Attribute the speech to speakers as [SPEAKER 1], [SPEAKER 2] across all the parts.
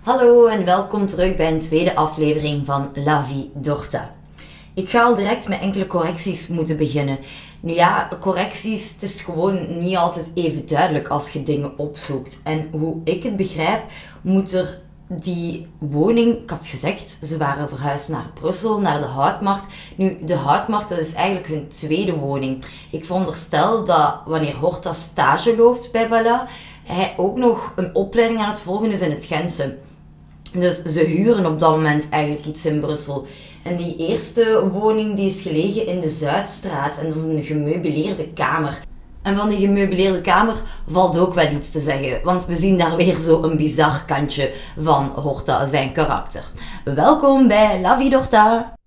[SPEAKER 1] Hallo en welkom terug bij een tweede aflevering van La Vie d'Orta. Ik ga al direct met enkele correcties moeten beginnen. Nu ja, correcties, het is gewoon niet altijd even duidelijk als je dingen opzoekt. En hoe ik het begrijp, moet er die woning, ik had gezegd, ze waren verhuisd naar Brussel, naar de Houtmarkt. Nu, de Houtmarkt, dat is eigenlijk hun tweede woning. Ik veronderstel dat wanneer Horta stage loopt bij Bala, hij ook nog een opleiding aan het volgen is in het Gentse. Dus ze huren op dat moment eigenlijk iets in Brussel. En die eerste woning die is gelegen in de Zuidstraat en dat is een gemeubileerde kamer. En van die gemeubileerde kamer valt ook wel iets te zeggen, want we zien daar weer zo een bizar kantje van Horta zijn karakter. Welkom bij La Vie!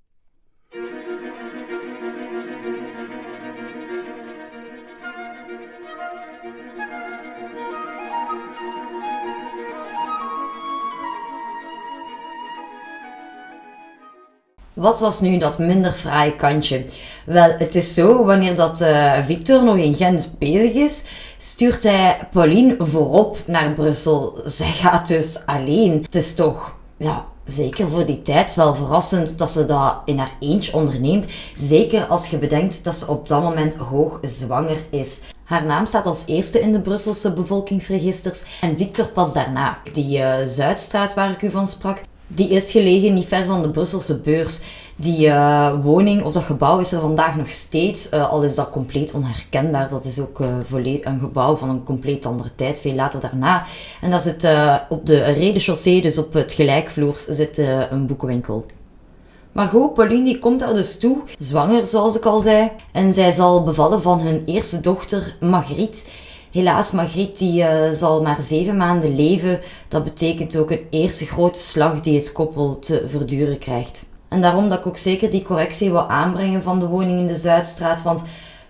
[SPEAKER 1] Wat was nu dat minder fraaie kantje? Wel, het is zo, wanneer dat uh, Victor nog in Gent bezig is, stuurt hij Pauline voorop naar Brussel. Zij gaat dus alleen. Het is toch, ja, zeker voor die tijd wel verrassend dat ze dat in haar eentje onderneemt. Zeker als je bedenkt dat ze op dat moment hoog zwanger is. Haar naam staat als eerste in de Brusselse bevolkingsregisters en Victor pas daarna. Die uh, Zuidstraat waar ik u van sprak, die is gelegen niet ver van de Brusselse beurs. Die uh, woning of dat gebouw is er vandaag nog steeds, uh, al is dat compleet onherkenbaar. Dat is ook uh, een gebouw van een compleet andere tijd, veel later daarna. En daar zit op de reden-chaussee, dus op het gelijkvloers, zit een boekenwinkel. Maar goed, Pauline die komt daar dus toe, zwanger zoals ik al zei. En zij zal bevallen van hun eerste dochter, Margriet. Helaas, Margriet die, uh, zal maar zeven maanden leven. Dat betekent ook een eerste grote slag die het koppel te verduren krijgt. En daarom dat ik ook zeker die correctie wil aanbrengen van de woning in de Zuidstraat. Want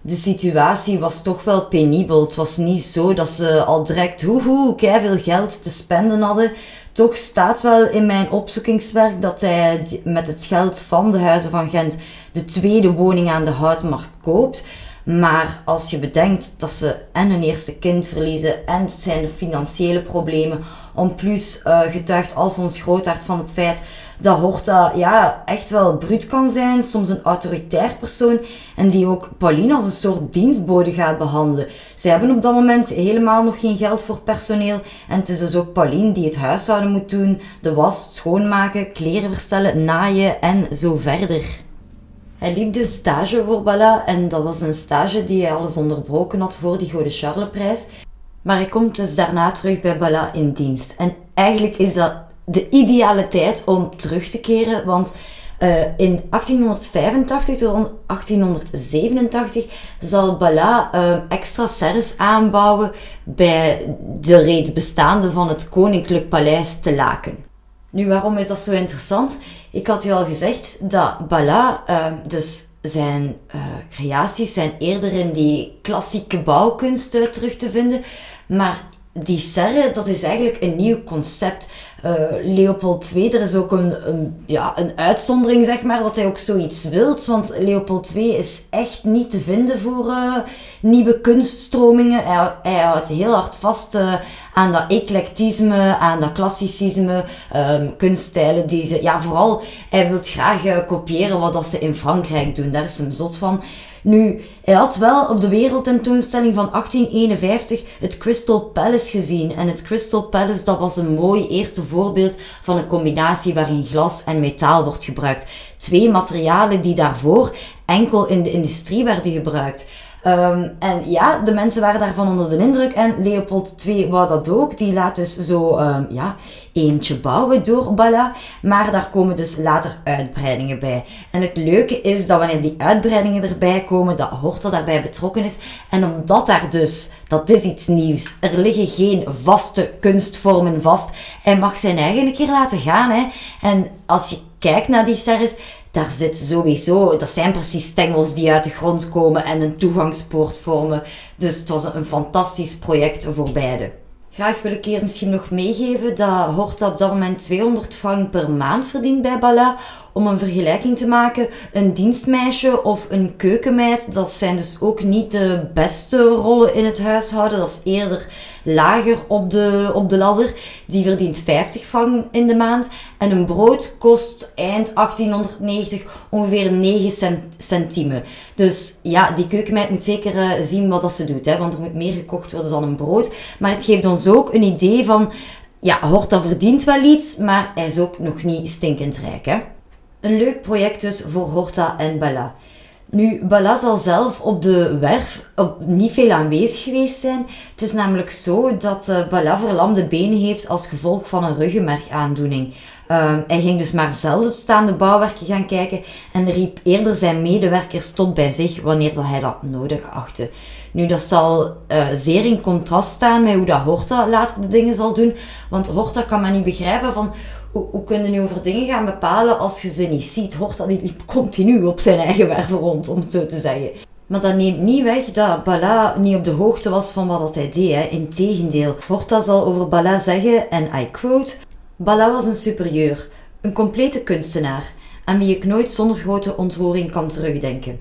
[SPEAKER 1] de situatie was toch wel penibel. Het was niet zo dat ze al direct hoehoe, veel geld te spenden hadden. Toch staat wel in mijn opzoekingswerk dat hij met het geld van de Huizen van Gent de tweede woning aan de Houtmarkt koopt. Maar als je bedenkt dat ze en hun eerste kind verliezen en het zijn de financiële problemen, om plus uh, getuigt Alfons Grootaert van het feit dat Horta ja, echt wel bruut kan zijn, soms een autoritair persoon en die ook Pauline als een soort dienstbode gaat behandelen. Ze hebben op dat moment helemaal nog geen geld voor personeel en het is dus ook Pauline die het huishouden moet doen, de was, schoonmaken, kleren verstellen, naaien en zo verder. Hij liep dus stage voor Bala en dat was een stage die hij alles onderbroken had voor die Goede Charlesprijs. Maar hij komt dus daarna terug bij Bala in dienst. En eigenlijk is dat de ideale tijd om terug te keren, want uh, in 1885 tot 1887 zal Bala uh, extra serres aanbouwen bij de reeds bestaande van het Koninklijk Paleis te Laken. Nu, waarom is dat zo interessant? Ik had je al gezegd dat Bala, uh, dus zijn uh, creaties zijn eerder in die klassieke bouwkunst uh, terug te vinden. Maar die serre, dat is eigenlijk een nieuw concept. Uh, Leopold II, er is ook een, een, ja, een uitzondering, zeg maar, dat hij ook zoiets wilt. Want Leopold II is echt niet te vinden voor uh, nieuwe kunststromingen. Hij, houdt heel hard vast uh, aan dat eclectisme, aan dat klassicisme, um, kunststijlen die ze... Ja, vooral, hij wil graag kopiëren wat dat ze in Frankrijk doen. Daar is hem zot van. Nu, hij had wel op de wereldtentoonstelling van 1851 het Crystal Palace gezien. En het Crystal Palace, dat was een mooi eerste voorbeeld van een combinatie waarin glas en metaal wordt gebruikt. Twee materialen die daarvoor enkel in de industrie werden gebruikt. Um, en ja, de mensen waren daarvan onder de indruk. En Leopold II wou dat ook. Die laat dus zo um, ja, eentje bouwen door. Maar daar komen dus later uitbreidingen bij. En het leuke is dat wanneer die uitbreidingen erbij komen, dat Horta daarbij betrokken is. En omdat daar dus, dat is iets nieuws, er liggen geen vaste kunstvormen vast. Hij mag zijn eigen keer laten gaan. Hè. En als je kijkt naar die serres, daar zit sowieso, dat zijn precies stengels die uit de grond komen en een toegangspoort vormen. Dus het was een fantastisch project voor beide. Graag wil ik hier misschien nog meegeven dat Horta op dat moment 200 frank per maand verdient bij Bala. Om een vergelijking te maken, een dienstmeisje of een keukenmeid, dat zijn dus ook niet de beste rollen in het huishouden. Dat is eerder lager op de, op de ladder. Die verdient 50 frank in de maand. En een brood kost eind 1890 ongeveer 9 centimen. Dus ja, die keukenmeid moet zeker uh, zien wat dat ze doet. Hè, want er moet meer gekocht worden dan een brood. Maar het geeft ons ook een idee van... Ja, Horta verdient wel iets, maar hij is ook nog niet stinkend rijk. Hè? Een leuk project dus voor Horta en Bella. Nu, Bala zal zelf op de werf op niet veel aanwezig geweest zijn. Het is namelijk zo dat uh, Bala verlamde benen heeft als gevolg van een ruggenmergaandoening. Uh, hij ging dus maar zelden tot aan de bouwwerken gaan kijken en riep eerder zijn medewerkers tot bij zich wanneer dat hij dat nodig achtte. Nu, dat zal uh, zeer in contrast staan met hoe dat Horta later de dingen zal doen, want Horta kan maar niet begrijpen van hoe, hoe kun nu over dingen gaan bepalen als je ze niet ziet? Horta die liep continu op zijn eigen werven rond, om het zo te zeggen. Maar dat neemt niet weg dat Bala niet op de hoogte was van wat hij deed. Hè. Integendeel, Horta zal over Bala zeggen, en I quote... Bala was een superieur, een complete kunstenaar, aan wie ik nooit zonder grote ontroering kan terugdenken.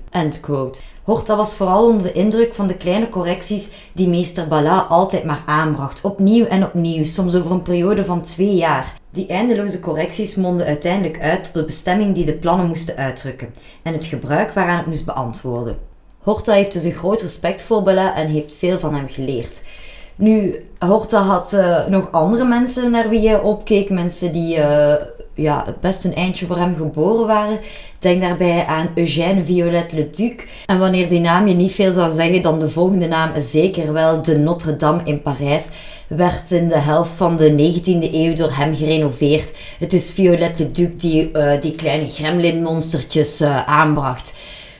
[SPEAKER 1] Horta was vooral onder de indruk van de kleine correcties die meester Bala altijd maar aanbracht, opnieuw en opnieuw, soms over een periode van twee jaar. Die eindeloze correcties monden uiteindelijk uit tot de bestemming die de plannen moesten uitdrukken en het gebruik waaraan het moest beantwoorden. Horta heeft dus een groot respect voor Bala en heeft veel van hem geleerd. Nu, Horta had uh, nog andere mensen naar wie hij opkeek, mensen die uh, ja, best een eindje voor hem geboren waren. Denk daarbij aan Eugène Violette Le Duc. En wanneer die naam je niet veel zou zeggen, dan de volgende naam zeker wel de Notre Dame in Parijs. Werd in de helft van de 19e eeuw door hem gerenoveerd. Het is Violette Le Duc die uh, die kleine gremlin-monstertjes aanbracht.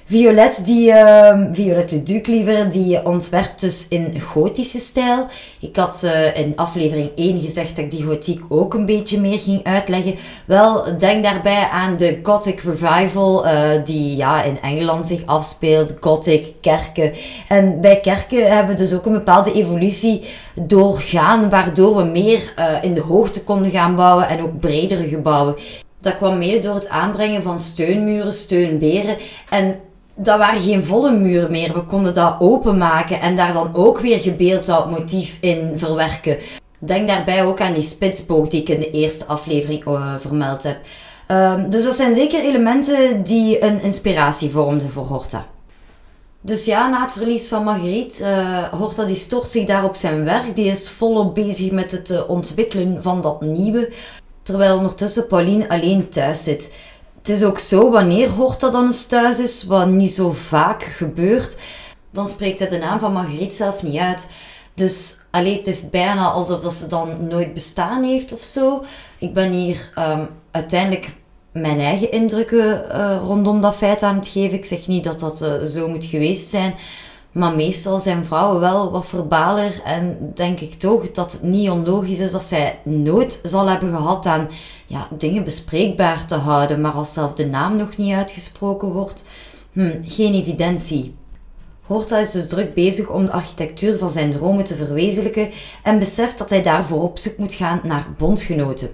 [SPEAKER 1] Violet, die, uh, Violet liever, die ontwerpt dus in gotische stijl. Ik had uh, in aflevering 1 gezegd dat ik die gotiek ook een beetje meer ging uitleggen. Wel, denk daarbij aan de Gothic Revival, uh, die ja, in Engeland zich afspeelt. Gothic, kerken. En bij kerken hebben we dus ook een bepaalde evolutie doorgaan, waardoor we meer uh, in de hoogte konden gaan bouwen en ook bredere gebouwen. Dat kwam mede door het aanbrengen van steunmuren, steunberen en dat waren geen volle muren meer. We konden dat openmaken en daar dan ook weer gebeeldhouwd motief in verwerken. Denk daarbij ook aan die spitsboog die ik in de eerste aflevering uh, vermeld heb. Um, dus dat zijn zeker elementen die een inspiratie vormden voor Horta. Dus ja, na het verlies van Marguerite, uh, Horta die stort zich daar op zijn werk. Die is volop bezig met het uh, ontwikkelen van dat nieuwe. Terwijl ondertussen Pauline alleen thuis zit het is ook zo, wanneer hoort dat dan eens thuis is, wat niet zo vaak gebeurt, dan spreekt hij de naam van Margriet zelf niet uit. Dus alleen het is bijna alsof dat ze dan nooit bestaan heeft of zo. Ik ben hier um, uiteindelijk mijn eigen indrukken uh, rondom dat feit aan het geven. Ik zeg niet dat dat uh, zo moet geweest zijn. Maar meestal zijn vrouwen wel wat verbaler en denk ik toch dat het niet onlogisch is dat zij nooit zal hebben gehad aan ja, dingen bespreekbaar te houden, maar als zelf de naam nog niet uitgesproken wordt, hm, geen evidentie. Horta is dus druk bezig om de architectuur van zijn dromen te verwezenlijken en beseft dat hij daarvoor op zoek moet gaan naar bondgenoten.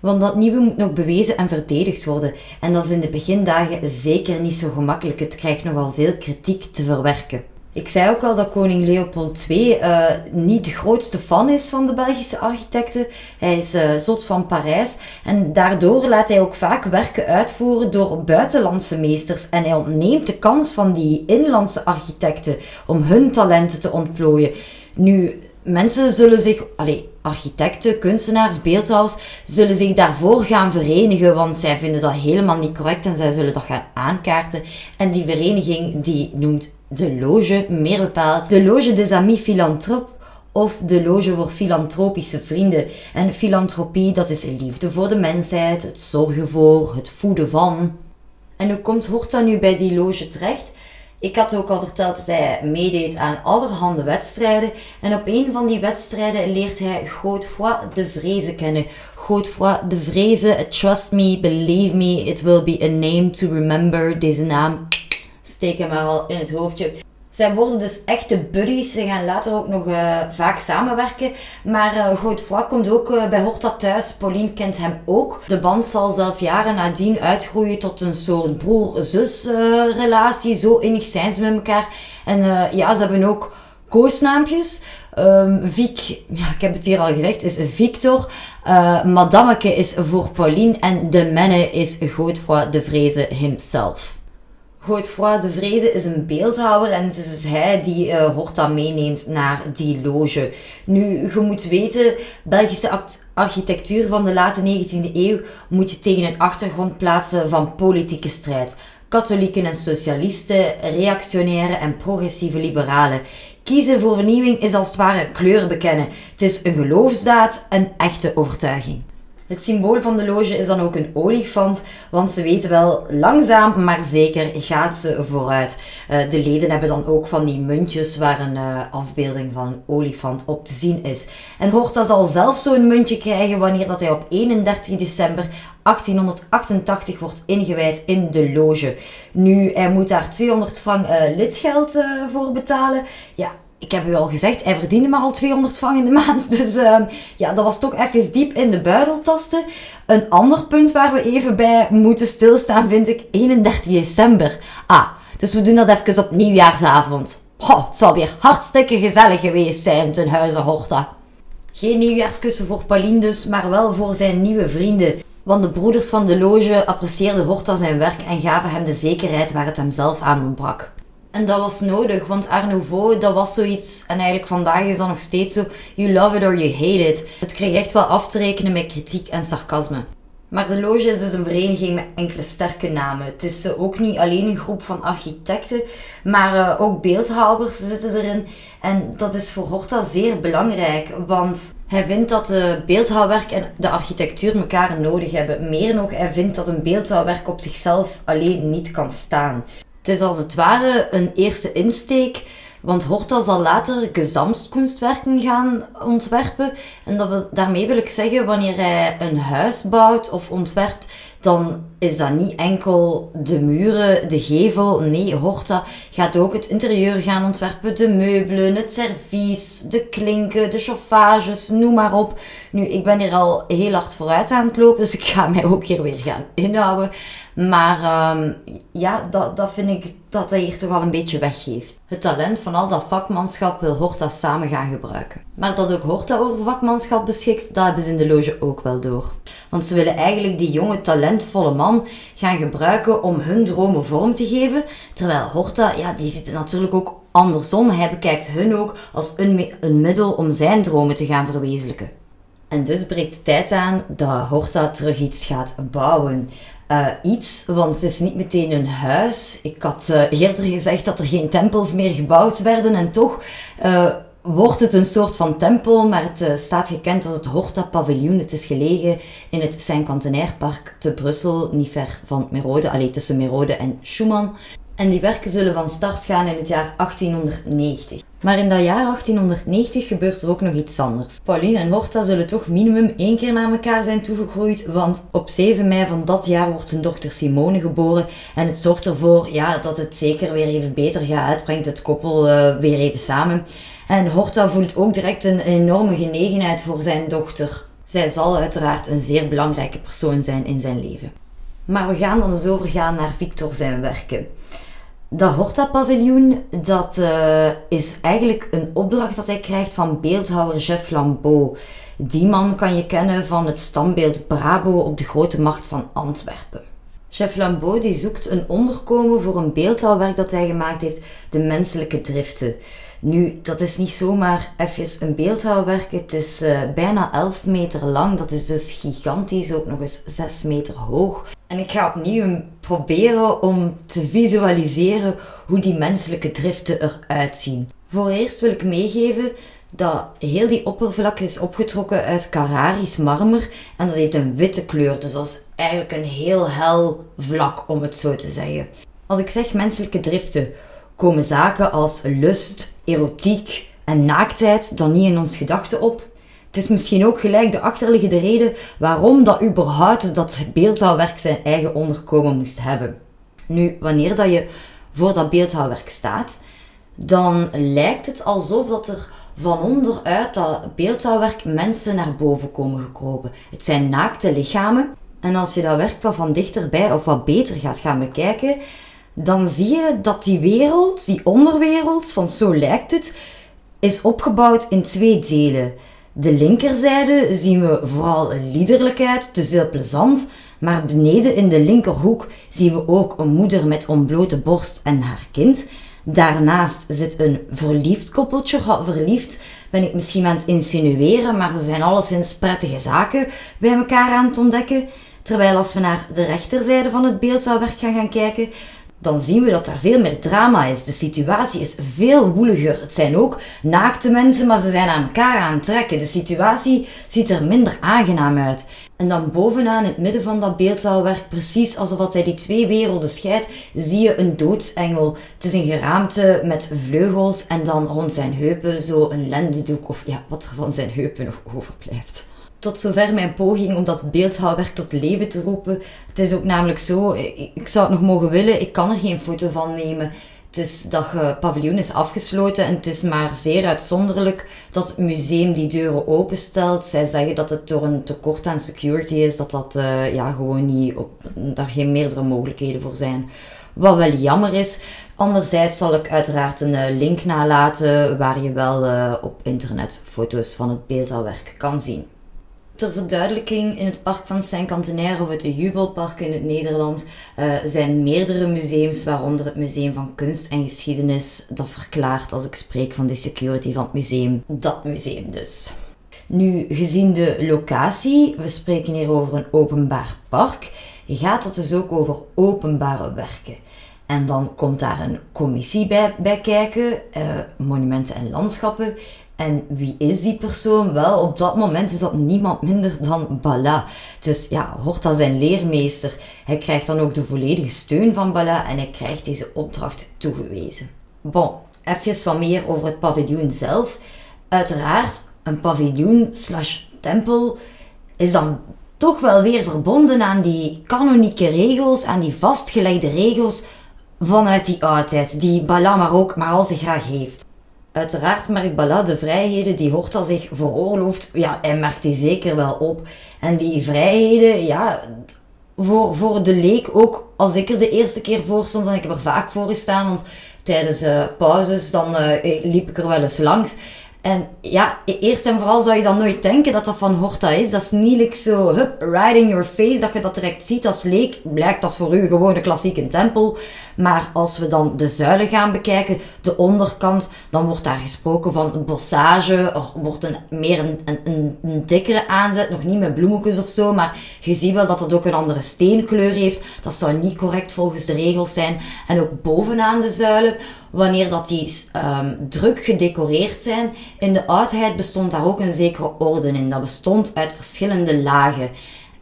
[SPEAKER 1] Want dat nieuwe moet nog bewezen en verdedigd worden. En dat is in de begindagen zeker niet zo gemakkelijk. Het krijgt nogal veel kritiek te verwerken. Ik zei ook al dat koning Leopold II uh, niet de grootste fan is van de Belgische architecten. Hij is uh, zot van Parijs en daardoor laat hij ook vaak werken uitvoeren door buitenlandse meesters. En hij ontneemt de kans van die inlandse architecten om hun talenten te ontplooien. Nu, mensen zullen zich, allez, architecten, kunstenaars, beeldhouwers, zullen zich daarvoor gaan verenigen, want zij vinden dat helemaal niet correct en zij zullen dat gaan aankaarten. En die vereniging die noemt de loge, meer bepaald de Loge des Amis Philantropes of de Loge voor Filantropische Vrienden. En filantropie, dat is liefde voor de mensheid, het zorgen voor, het voeden van. En hoe komt Horta nu bij die loge terecht? Ik had ook al verteld dat hij meedeed aan allerhande wedstrijden. En op een van die wedstrijden leert hij Godefroy de Vrezen kennen. Godefroy de Vrezen, trust me, believe me, it will be a name to remember. Deze naam steek hem maar al in het hoofdje. Zij worden dus echte buddies. Ze gaan later ook nog uh, vaak samenwerken. Maar uh, Godefroy komt ook uh, bij Horta thuis. Pauline kent hem ook. De band zal zelf jaren nadien uitgroeien tot een soort broer-zus relatie. Zo innig zijn ze met elkaar. En ja, ze hebben ook koosnaampjes. Um, Vic, ja, ik heb het hier al gezegd, is Victor. Uh, Madameke is voor Pauline en de menne is Godefroy de Vreze himself. Godefroy de Vreze is een beeldhouwer en het is dus hij die uh, Horta meeneemt naar die loge. Nu, je moet weten, Belgische architectuur van de late 19e eeuw moet je tegen een achtergrond plaatsen van politieke strijd. Katholieken en socialisten, reactionaire en progressieve liberalen. Kiezen voor vernieuwing is als het ware kleur bekennen. Het is een geloofsdaad, een echte overtuiging. Het symbool van de loge is dan ook een olifant, want ze weten wel, langzaam maar zeker gaat ze vooruit. Uh, de leden hebben dan ook van die muntjes waar een uh, afbeelding van een olifant op te zien is. En Horta zal zelf zo'n muntje krijgen wanneer dat hij op 31 december 1888 wordt ingewijd in de loge. Nu, hij moet daar 200 frank uh, lidgeld voor betalen. Ja, ik heb u al gezegd, hij verdiende maar al 200 frank in de maand. Dus uh, ja, dat was toch even diep in de buideltasten. Een ander punt waar we even bij moeten stilstaan, vind ik 31 december. Ah, dus we doen dat even op nieuwjaarsavond. Oh, het zal weer hartstikke gezellig geweest zijn ten huize Horta. Geen nieuwjaarskussen voor Pauline dus, maar wel voor zijn nieuwe vrienden. Want de broeders van de loge apprecieerden Horta zijn werk en gaven hem de zekerheid waar het hem zelf aan ontbrak. En dat was nodig, want Art Nouveau, dat was zoiets, en eigenlijk vandaag is dat nog steeds zo, you love it or you hate it. Het kreeg echt wel af te rekenen met kritiek en sarcasme. Maar de loge is dus een vereniging met enkele sterke namen. Het is eh, ook niet alleen een groep van architecten, maar uh, ook beeldhouwers zitten erin. En dat is voor Horta zeer belangrijk, want hij vindt dat de beeldhouwwerk en de architectuur elkaar nodig hebben. Meer nog, hij vindt dat een beeldhouwwerk op zichzelf alleen niet kan staan. Het is als het ware een eerste insteek, want Horta zal later gezamstkunstwerken gaan ontwerpen. En dat daarmee wil ik zeggen, wanneer hij een huis bouwt of ontwerpt, dan is dat niet enkel de muren, de gevel. Nee, Horta gaat ook het interieur gaan ontwerpen. De meubelen, het servies, de klinken, de chauffages, noem maar op. Nu, ik ben hier al heel hard vooruit aan het lopen, dus ik ga mij ook hier weer gaan inhouden. Maar um, ja, dat, dat vind ik dat hij hier toch wel een beetje weggeeft. Het talent van al dat vakmanschap wil Horta samen gaan gebruiken. Maar dat ook Horta over vakmanschap beschikt, dat hebben ze in de loge ook wel door. Want ze willen eigenlijk die jonge, talentvolle man gaan gebruiken om hun dromen vorm te geven. Terwijl Horta, ja, die zit natuurlijk ook andersom. Hij bekijkt hun ook als een, een middel om zijn dromen te gaan verwezenlijken. En dus breekt de tijd aan dat Horta terug iets gaat bouwen. Uh, iets, want het is niet meteen een huis. Ik had uh, eerder gezegd dat er geen tempels meer gebouwd werden en toch uh, wordt het een soort van tempel, maar het staat gekend als het Horta Paviljoen. Het is gelegen in het Saint-Cantenaire-park te Brussel, niet ver van Merode, alleen tussen Merode en Schumann. En die werken zullen van start gaan in het jaar 1890. Maar in dat jaar 1890 gebeurt er ook nog iets anders. Pauline en Horta zullen toch minimum één keer naar elkaar zijn toegegroeid, want op 7 mei van dat jaar wordt zijn dochter Simone geboren. En het zorgt ervoor ja, dat het zeker weer even beter gaat. Het brengt het koppel uh, weer even samen. En Horta voelt ook direct een enorme genegenheid voor zijn dochter. Zij zal uiteraard een zeer belangrijke persoon zijn in zijn leven. Maar we gaan dan eens overgaan naar Victor zijn werken. Dat Horta-paviljoen, dat uh, is eigenlijk een opdracht dat hij krijgt van beeldhouwer Jeff Lambeau. Die man kan je kennen van het standbeeld Brabo op de Grote Macht van Antwerpen. Chef Lambeau die zoekt een onderkomen voor een beeldhouwwerk dat hij gemaakt heeft, de menselijke driften. Nu, dat is niet zomaar even een beeldhouwwerk. Het is uh, bijna 11 meter lang. Dat is dus gigantisch, ook nog eens 6 meter hoog. En ik ga opnieuw proberen om te visualiseren hoe die menselijke driften eruit zien. Voor eerst wil ik meegeven dat heel die oppervlak is opgetrokken uit Carrarisch marmer en dat heeft een witte kleur. Dus dat is eigenlijk een heel hel vlak, om het zo te zeggen. Als ik zeg menselijke driften, komen zaken als lust, erotiek en naaktheid dan niet in ons gedachten op. Het is misschien ook gelijk de achterliggende reden waarom dat überhaupt dat beeldhouwwerk zijn eigen onderkomen moest hebben. Nu, wanneer dat je voor dat beeldhouwwerk staat, dan lijkt het alsof dat er van onderuit dat beeldhouwwerk mensen naar boven komen gekropen. Het zijn naakte lichamen. En als je dat werk wat van dichterbij of wat beter gaat gaan bekijken, dan zie je dat die wereld, die onderwereld, van zo lijkt het, is opgebouwd in twee delen. De linkerzijde zien we vooral een liederlijkheid, het is heel plezant, maar beneden in de linkerhoek zien we ook een moeder met ontblote borst en haar kind. Daarnaast zit een verliefd koppeltje. verliefd ben ik misschien aan het insinueren, maar ze zijn alleszins prettige zaken bij elkaar aan het ontdekken. Terwijl als we naar de rechterzijde van het beeldhouwwerk gaan gaan kijken, dan zien we dat er veel meer drama is. De situatie is veel woeliger. Het zijn ook naakte mensen, maar ze zijn aan elkaar aan het trekken. De situatie ziet er minder aangenaam uit. En dan bovenaan, in het midden van dat beeldhouwwerk, precies alsof hij die twee werelden scheidt, zie je een doodsengel. Het is een geraamte met vleugels en dan rond zijn heupen zo een lendendoek of ja, wat er van zijn heupen nog overblijft tot zover mijn poging om dat beeldhouwwerk tot leven te roepen. Het is ook namelijk zo, ik zou het nog mogen willen, ik kan er geen foto van nemen. Het is dat paviljoen is afgesloten en het is maar zeer uitzonderlijk dat het museum die deuren openstelt. Zij zeggen dat het door een tekort aan security is, dat dat uh, ja, gewoon niet op, daar geen meerdere mogelijkheden voor zijn. Wat wel jammer is. Anderzijds zal ik uiteraard een eh, link nalaten waar je wel uh, op internet foto's van het beeldhouwwerk kan zien. Ter verduidelijking, in het park van Saint-Cantenaire of het Jubelpark in het Nederland uh, zijn meerdere museums, waaronder het Museum van Kunst en Geschiedenis, dat verklaart als ik spreek van de security van het museum. Dat museum dus. Nu, gezien de locatie, we spreken hier over een openbaar park, gaat het dus ook over openbare werken. En dan komt daar een commissie bij, kijken, uh, monumenten en landschappen. En wie is die persoon? Wel, op dat moment is dat niemand minder dan Bala. Dus ja, Horta zijn leermeester. Hij krijgt dan ook de volledige steun van Bala en hij krijgt deze opdracht toegewezen. Bon, even wat meer over het paviljoen zelf. Uiteraard, een paviljoen slash tempel is dan toch wel weer verbonden aan die kanonieke regels, aan die vastgelegde regels vanuit die oudheid, die Bala maar ook maar al te graag heeft. Uiteraard merkt Bala de vrijheden die Horta zich veroorlooft, ja, hij merkt die zeker wel op. En die vrijheden, ja, voor, voor de leek ook, als ik er de eerste keer voor stond, en ik heb er vaak voor gestaan, want tijdens uh, pauzes dan uh, liep ik er wel eens langs. En ja, e-, eerst en vooral zou je dan nooit denken dat dat van Horta is. Dat is niet zo, hup, right in your face, dat je dat direct ziet als leek. Blijkt dat voor u gewoon een klassieke tempel. Maar als we dan de zuilen gaan bekijken, de onderkant, dan wordt daar gesproken van bossage. Er wordt een, meer een, een, een dikkere aanzet, nog niet met bloemetjes of zo. Maar je ziet wel dat het ook een andere steenkleur heeft. Dat zou niet correct volgens de regels zijn. En ook bovenaan de zuilen wanneer dat die um, druk gedecoreerd zijn. In de oudheid bestond daar ook een zekere orde in. Dat bestond uit verschillende lagen.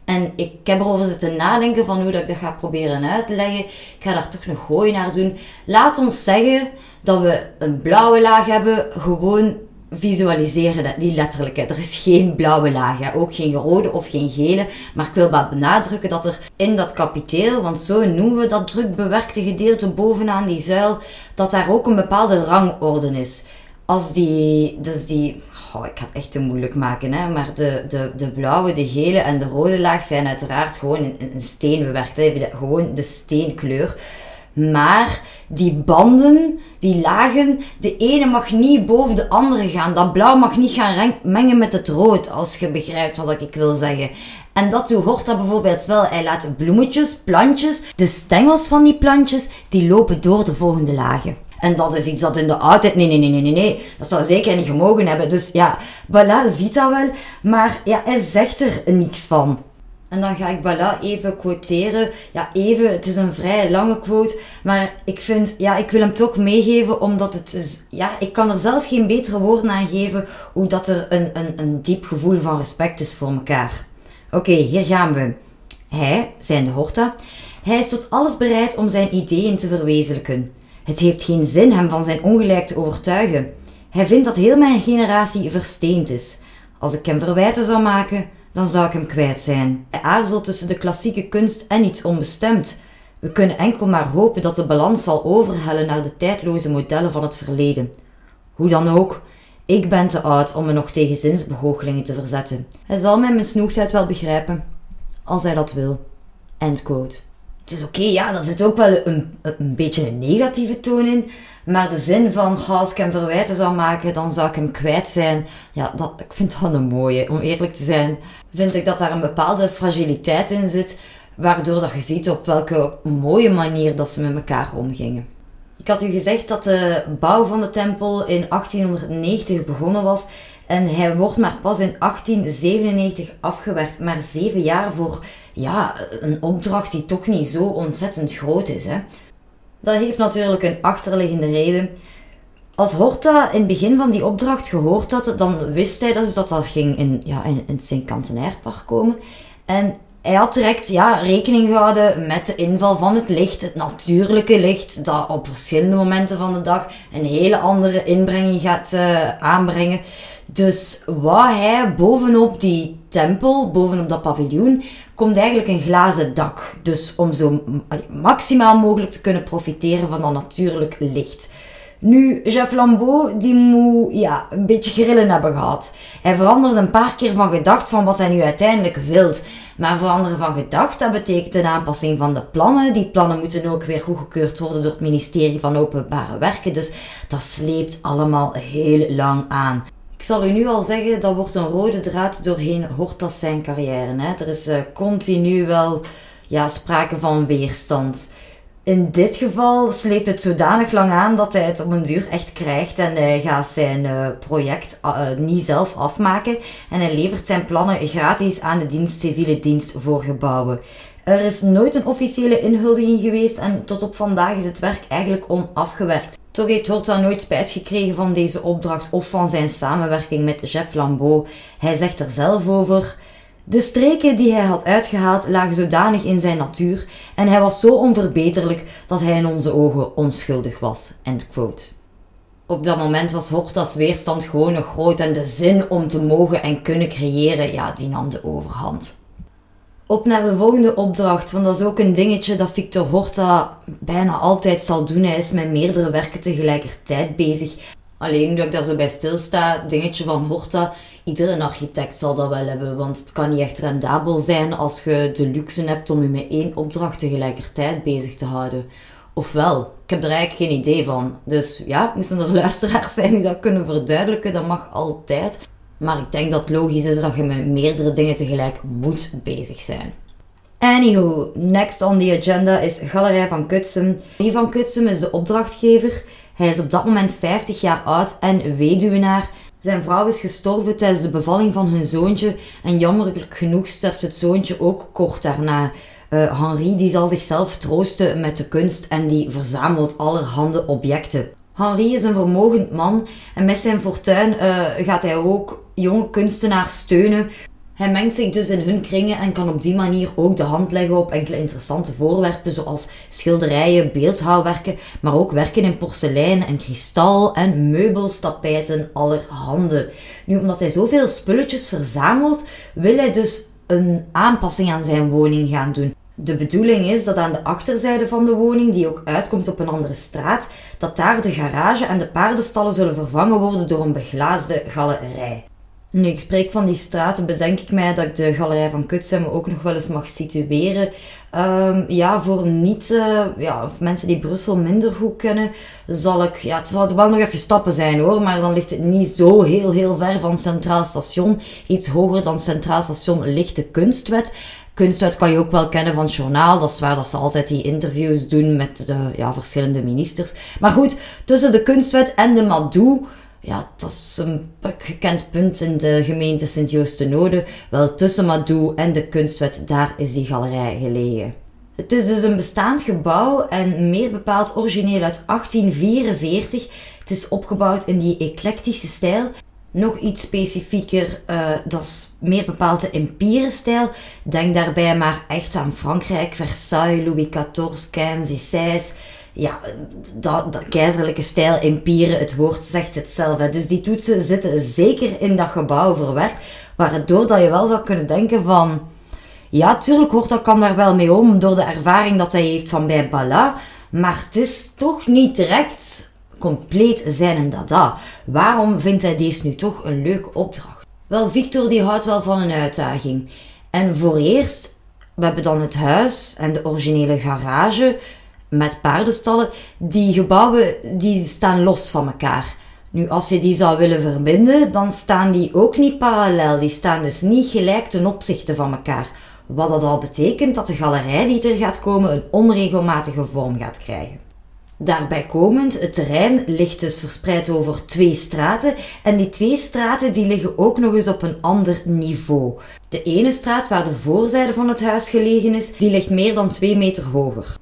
[SPEAKER 1] En ik heb erover zitten nadenken van hoe dat ik dat ga proberen uit te leggen. Ik ga daar toch een gooi naar doen. Laat ons zeggen dat we een blauwe laag hebben, gewoon visualiseren dat niet letterlijk. Er is geen blauwe laag, ook geen rode of geen gele. Maar ik wil maar benadrukken dat er in dat kapiteel, want zo noemen we dat druk bewerkte gedeelte bovenaan die zuil, dat daar ook een bepaalde rangorde is. Als die, dus die, oh, ik ga het echt te moeilijk maken, hè, maar de, de, de blauwe, de gele en de rode laag zijn uiteraard gewoon in, in steen bewerkt. Hè, gewoon de steenkleur. Maar die banden, die lagen, de ene mag niet boven de andere gaan. Dat blauw mag niet gaan mengen met het rood, als je begrijpt wat ik wil zeggen. En dat hoort dat bijvoorbeeld wel. Hij laat bloemetjes, plantjes, de stengels van die plantjes, die lopen door de volgende lagen. En dat is iets dat in de oudheid, nee, nee, nee, nee, nee, nee, dat zou zeker niet gemogen hebben. Dus ja, Bala ziet dat wel, maar ja, hij zegt er niks van. En dan ga ik Bala even quoteren. Ja, even, het is een vrij lange quote. Maar ik vind, ja, ik wil hem toch meegeven, omdat het is, ja, ik kan er zelf geen betere woorden aan geven hoe dat er een, een, een diep gevoel van respect is voor elkaar. Oké, hier gaan we. Hij, zijn de Horta, hij is tot alles bereid om zijn ideeën te verwezenlijken. Het heeft geen zin hem van zijn ongelijk te overtuigen. Hij vindt dat heel mijn generatie versteend is. Als ik hem verwijten zou maken, dan zou ik hem kwijt zijn. Hij aarzelt tussen de klassieke kunst en iets onbestemd. We kunnen enkel maar hopen dat de balans zal overhellen naar de tijdloze modellen van het verleden. Hoe dan ook, ik ben te oud om me nog tegen zinsbegoochelingen te verzetten. Hij zal mij mijn snoegheid wel begrijpen, als hij dat wil. End quote. Het is oké, ja, daar zit ook wel een, een beetje een negatieve toon in. Maar de zin van, als ik hem verwijten zou maken, dan zou ik hem kwijt zijn. Ja, dat, ik vind dat een mooie. Om eerlijk te zijn, vind ik dat daar een bepaalde fragiliteit in zit. Waardoor dat je ziet op welke mooie manier dat ze met elkaar omgingen. Ik had u gezegd dat de bouw van de tempel in 1890 begonnen was. En hij wordt maar pas in 1897 afgewerkt. Maar zeven jaar voor ja, een opdracht die toch niet zo ontzettend groot is. Hè. Dat heeft natuurlijk een achterliggende reden. Als Horta in het begin van die opdracht gehoord had, dan wist hij dus dat dat ging in, ja, in, in het Sint-Kantenairpark komen. En hij had direct ja, rekening gehouden met de inval van het licht, het natuurlijke licht, dat op verschillende momenten van de dag een hele andere inbrenging gaat uh, aanbrengen. Dus wat hij bovenop die tempel, bovenop dat paviljoen, komt eigenlijk een glazen dak. Dus om zo maximaal mogelijk te kunnen profiteren van dat natuurlijk licht. Nu, Jeff Lambeau, die moet ja, een beetje grillen hebben gehad. Hij verandert een paar keer van gedacht van wat hij nu uiteindelijk wil. Maar veranderen van gedacht, dat betekent een aanpassing van de plannen. Die plannen moeten ook weer goedgekeurd worden door het ministerie van Openbare Werken. Dus dat sleept allemaal heel lang aan. Ik zal u nu al zeggen, dat wordt een rode draad doorheen Hortas zijn carrière. Hè. Er is uh, continu wel ja, sprake van weerstand. In dit geval sleept het zodanig lang aan dat hij het op een duur echt krijgt en hij gaat zijn uh, project uh, niet zelf afmaken en hij levert zijn plannen gratis aan de dienst civiele dienst voor gebouwen. Er is nooit een officiële inhuldiging geweest en tot op vandaag is het werk eigenlijk onafgewerkt. Toch heeft Horta nooit spijt gekregen van deze opdracht of van zijn samenwerking met Jeff Lambeau. Hij zegt er zelf over. De streken die hij had uitgehaald lagen zodanig in zijn natuur en hij was zo onverbeterlijk dat hij in onze ogen onschuldig was. End quote. Op dat moment was Horta's weerstand gewoon nog groot en de zin om te mogen en kunnen creëren, ja, die nam de overhand. Op naar de volgende opdracht, want dat is ook een dingetje dat Victor Horta bijna altijd zal doen. Hij is met meerdere werken tegelijkertijd bezig. Alleen nu ik daar zo bij stilsta, dingetje van Horta, iedere architect zal dat wel hebben, want het kan niet echt rendabel zijn als je de luxe hebt om je met één opdracht tegelijkertijd bezig te houden. Ofwel, ik heb er eigenlijk geen idee van. Dus ja, moesten er luisteraars zijn die dat kunnen verduidelijken, dat mag altijd. Maar ik denk dat het logisch is dat je met meerdere dingen tegelijk moet bezig zijn. Anywho, next on the agenda is Galerij van Kutsum. Wie van Kutsum is de opdrachtgever. Hij is op dat moment 50 jaar oud en weduwenaar. Zijn vrouw is gestorven tijdens de bevalling van hun zoontje en jammerlijk genoeg sterft het zoontje ook kort daarna. Uh, Henri die zal zichzelf troosten met de kunst en die verzamelt allerhande objecten. Henri is een vermogend man en met zijn fortuin uh, gaat hij ook jonge kunstenaars steunen. Hij mengt zich dus in hun kringen en kan op die manier ook de hand leggen op enkele interessante voorwerpen zoals schilderijen, beeldhouwwerken, maar ook werken in porselein en kristal en meubels, tapijten, allerhande. Nu, omdat hij zoveel spulletjes verzamelt, wil hij dus een aanpassing aan zijn woning gaan doen. De bedoeling is dat aan de achterzijde van de woning, die ook uitkomt op een andere straat, dat daar de garage en de paardenstallen zullen vervangen worden door een beglaasde galerij. Nu ik spreek van die straten, bedenk ik mij dat ik de galerij van Kutsem ook nog wel eens mag situeren. Um, ja, voor niet, uh, ja, mensen die Brussel minder goed kennen, zal ik, ja, het zal wel nog even stappen zijn hoor, maar dan ligt het niet zo heel, heel ver van Centraal Station. Iets hoger dan Centraal Station ligt de Kunstwet. Kunstwet kan je ook wel kennen van het journaal. Dat is waar dat ze altijd die interviews doen met de ja, verschillende ministers. Maar goed, tussen de Kunstwet en de Madou ja, dat is een gekend punt in de gemeente Sint-Joost-de-Node. Wel, tussen Madou en de kunstwet, daar is die galerij gelegen. Het is dus een bestaand gebouw en meer bepaald origineel uit 1844. Het is opgebouwd in die eclectische stijl. Nog iets specifieker, uh, dat is meer bepaald de empire-stijl. Denk daarbij maar echt aan Frankrijk, Versailles, Louis XIV, 15 16 ja, dat, dat keizerlijke stijl, empire, het woord zegt het zelf. Hè. Dus die toetsen zitten zeker in dat gebouw verwerkt, waardoor dat je wel zou kunnen denken van... Ja, tuurlijk Horta kan daar wel mee om door de ervaring dat hij heeft van bij Bala. Maar het is toch niet direct compleet zijn en dada. Waarom vindt hij deze nu toch een leuke opdracht? Wel, Victor die houdt wel van een uitdaging. En voor eerst, we hebben dan het huis en de originele garage met paardenstallen. Die gebouwen die staan los van elkaar. Nu, als je die zou willen verbinden, dan staan die ook niet parallel. Die staan dus niet gelijk ten opzichte van elkaar. Wat dat al betekent dat de galerij die er gaat komen een onregelmatige vorm gaat krijgen. Daarbij komend, het terrein ligt dus verspreid over twee straten en die twee straten die liggen ook nog eens op een ander niveau. De ene straat waar de voorzijde van het huis gelegen is, die ligt meer dan 2 meter hoger.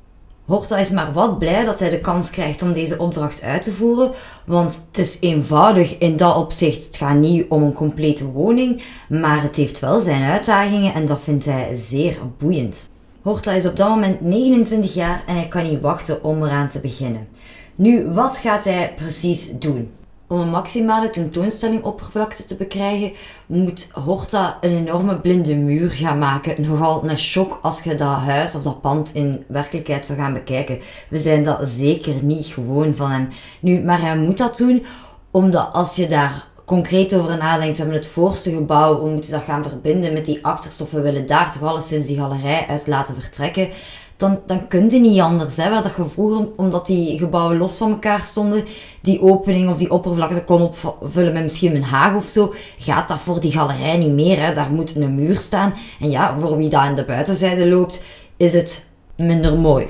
[SPEAKER 1] Horta is maar wat blij dat hij de kans krijgt om deze opdracht uit te voeren, want het is eenvoudig in dat opzicht. Het gaat niet om een complete woning, maar het heeft wel zijn uitdagingen en dat vindt hij zeer boeiend. Horta is op dat moment 29 jaar en hij kan niet wachten om eraan te beginnen. Nu, wat gaat hij precies doen? Om een maximale tentoonstelling oppervlakte te bekrijgen, moet Horta een enorme blinde muur gaan maken. Nogal een shock als je dat huis of dat pand in werkelijkheid zou gaan bekijken. We zijn dat zeker niet gewoon van hem. Nu, maar hij moet dat doen omdat als je daar concreet over nadenkt, we hebben het voorste gebouw, we moeten dat gaan verbinden met die achterste, of we willen daar toch alleszins die galerij uit laten vertrekken, dan, dan kun je niet anders. Hè, waar dat je vroeger, omdat die gebouwen los van elkaar stonden, die opening of die oppervlakte kon opvullen met misschien een haag of zo, gaat dat voor die galerij niet meer. Hè. Daar moet een muur staan. En ja, voor wie daar in de buitenzijde loopt, is het minder mooi.